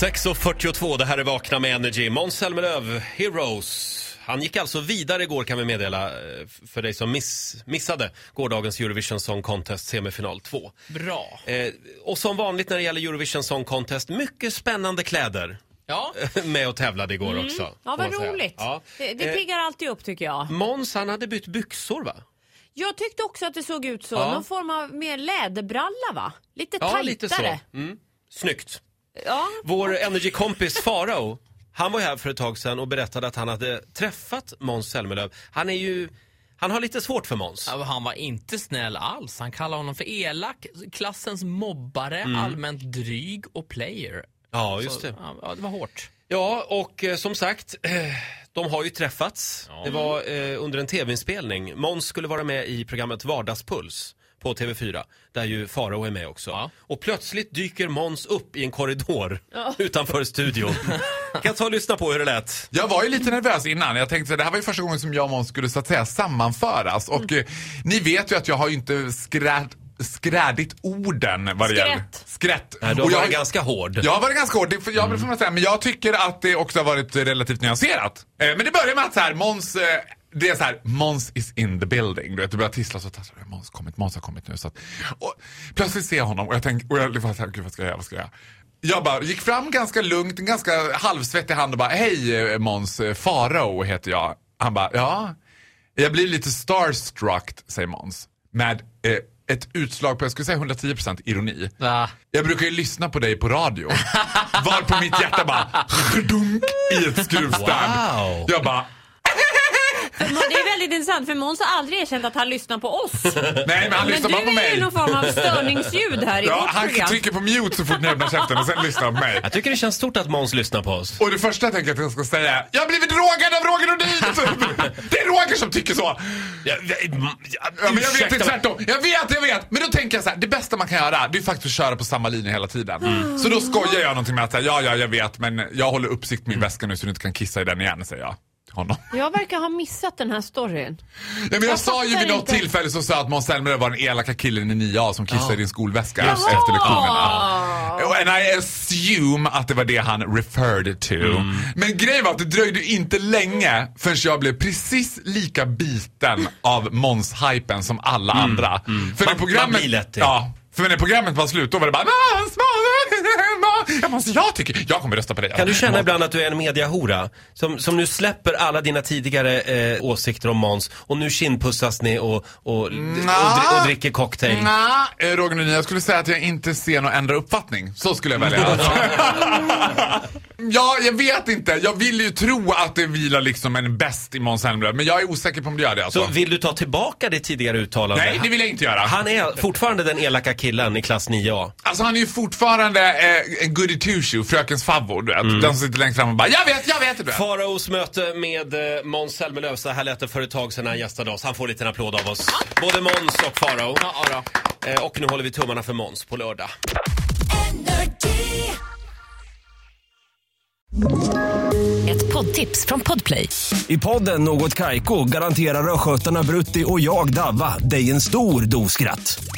6.42, det här är Vakna med Energy. Måns Zelmerlöw, Heroes. Han gick alltså vidare igår kan vi meddela eh, för dig som miss, missade gårdagens Eurovision Song Contest semifinal 2. Bra. Eh, och som vanligt när det gäller Eurovision Song Contest, mycket spännande kläder Ja, med och tävlade igår också. Ja, vad roligt. Ja. Det, det Eh, piggar alltid upp tycker jag. Måns han hade bytt byxor va? Jag tyckte också att det såg ut så. Ja. Någon form av mer läderbralla va? Lite Ja, tajtare. lite så. Mm. Snyggt. Ja. Vår Energy-kompis Farao, han var ju här för ett tag sedan och berättade att han hade träffat Måns Zelmerlöw. Han är ju, han har lite svårt för Måns. Ja, han var inte snäll alls. Han kallade honom för elak, klassens mobbare, allmänt dryg och player. Ja, just det. Ja, det var hårt. Ja, och eh, som sagt, eh, de har ju träffats. Det var eh, under en tv-inspelning. Måns skulle vara med i programmet Vardagspuls på TV4, där ju Farao är med också. Ja. Och plötsligt dyker Måns upp i en korridor utanför studion. kan jag ta och lyssna på hur det lät? Jag var ju lite nervös innan. Jag tänkte det här var ju första gången som jag och Måns skulle så att säga sammanföras. Och eh, ni vet ju att jag har ju inte skräd, skrädit orden vad det gäller. Skrätt. Nej, du har Och jag, varit ganska hård. Jag har varit ganska hård, det jag, man säga. Men jag tycker att det också har varit relativt nyanserat. Eh, men det börjar med att så här, Måns, eh, det är så här, Måns is in the building. Du vet, det börjar tissla så tassar. Måns kommit, Måns har kommit nu. Så att, och plötsligt ser jag honom och jag tänker, och jag var så här, gud vad ska jag göra, vad ska jag göra? Jag bara gick fram ganska lugnt, en ganska halvsvettig hand och bara, hej eh, Måns, eh, Farao heter jag. Han bara, ja. Jag blir lite starstruck, säger Måns. Med eh, ett utslag på, jag skulle säga 110% ironi. Va? Jag brukar ju lyssna på dig på radio. Var på mitt hjärta bara dunk i ett skruvstäd. Wow. Jag bara, Det är väldigt intressant för Måns har aldrig erkänt att han lyssnar på oss. nej men han Men lyssnar du bara på är ju mig. någon form av störningsljud här i Ja, vårt han program. trycker på mute så fort ni öppnar käften och sen lyssnar på mig. Jag tycker det känns stort att Måns lyssnar på oss. Och det första jag tänker att jag ska säga är, jag har blivit drogad av Roger Nordin! Det är Roger som tycker så. Ja, ja, Ja, men jag vet inte mig. tvärtom. Jag vet, jag vet. Men då tänker jag så här, det bästa man kan göra det är faktiskt att köra på samma linje hela tiden. Mm. Så då skojar jag någonting med att säga, ja, ja, jag vet, men jag håller uppsikt på min väska nu så du inte kan kissa i den igen, säger jag honom. Jag verkar ha missat den här storyn. Ja, men jag, Jag sa ju vid något inte. tillfälle så sa att Måns Zelmerlöw var den elaka killen i 9A som kissade i din skolväska Jaha! efter lektionerna. Och- And I assume att det var det han referred to. Mm. Men grejen var att det dröjde inte länge förrän jag blev precis lika biten av Måns-hypen som alla andra. För Mm. Man- när man programmet, blir lätt det. Ja, för när programmet var slut då var det bara Måns, Måns, jag tycker, jag kommer rösta på dig. Kan du känna ibland att du är en mediahora? Som, som nu släpper alla dina tidigare eh, åsikter om Måns och nu kindpussas ni och, och, och, dri- och dricker cocktail. Nej, eh, Roger Nordin, jag skulle säga att jag inte ser någon ändra uppfattning. Så skulle jag välja. ja, jag vet inte. Jag vill ju tro att det vilar liksom en bäst i Måns Zelmerlöw, men jag är osäker på om det gör det alltså. Så vill du ta tillbaka ditt tidigare uttalande? Nej, det vill jag inte göra. Han är fortfarande den elaka killen i klass 9A. Alltså han är ju fortfarande eh, en goody two shoe, frökens favvo, du vet. Mm. Den som sitter längst fram och bara, jag vet, jag vet, du vet. Faraos möte med eh, Måns Zelmerlöw, så här lät det för ett tag sedan när han gästade oss. Han får en liten applåd av oss. Både Måns och Farao. Ja. Eh, och nu håller vi tummarna för Måns på lördag. Ett poddtips från Podplay. I podden Något Kaiko garanterar östgötarna Brutti och jag, Davva, dig en stor dos skratt.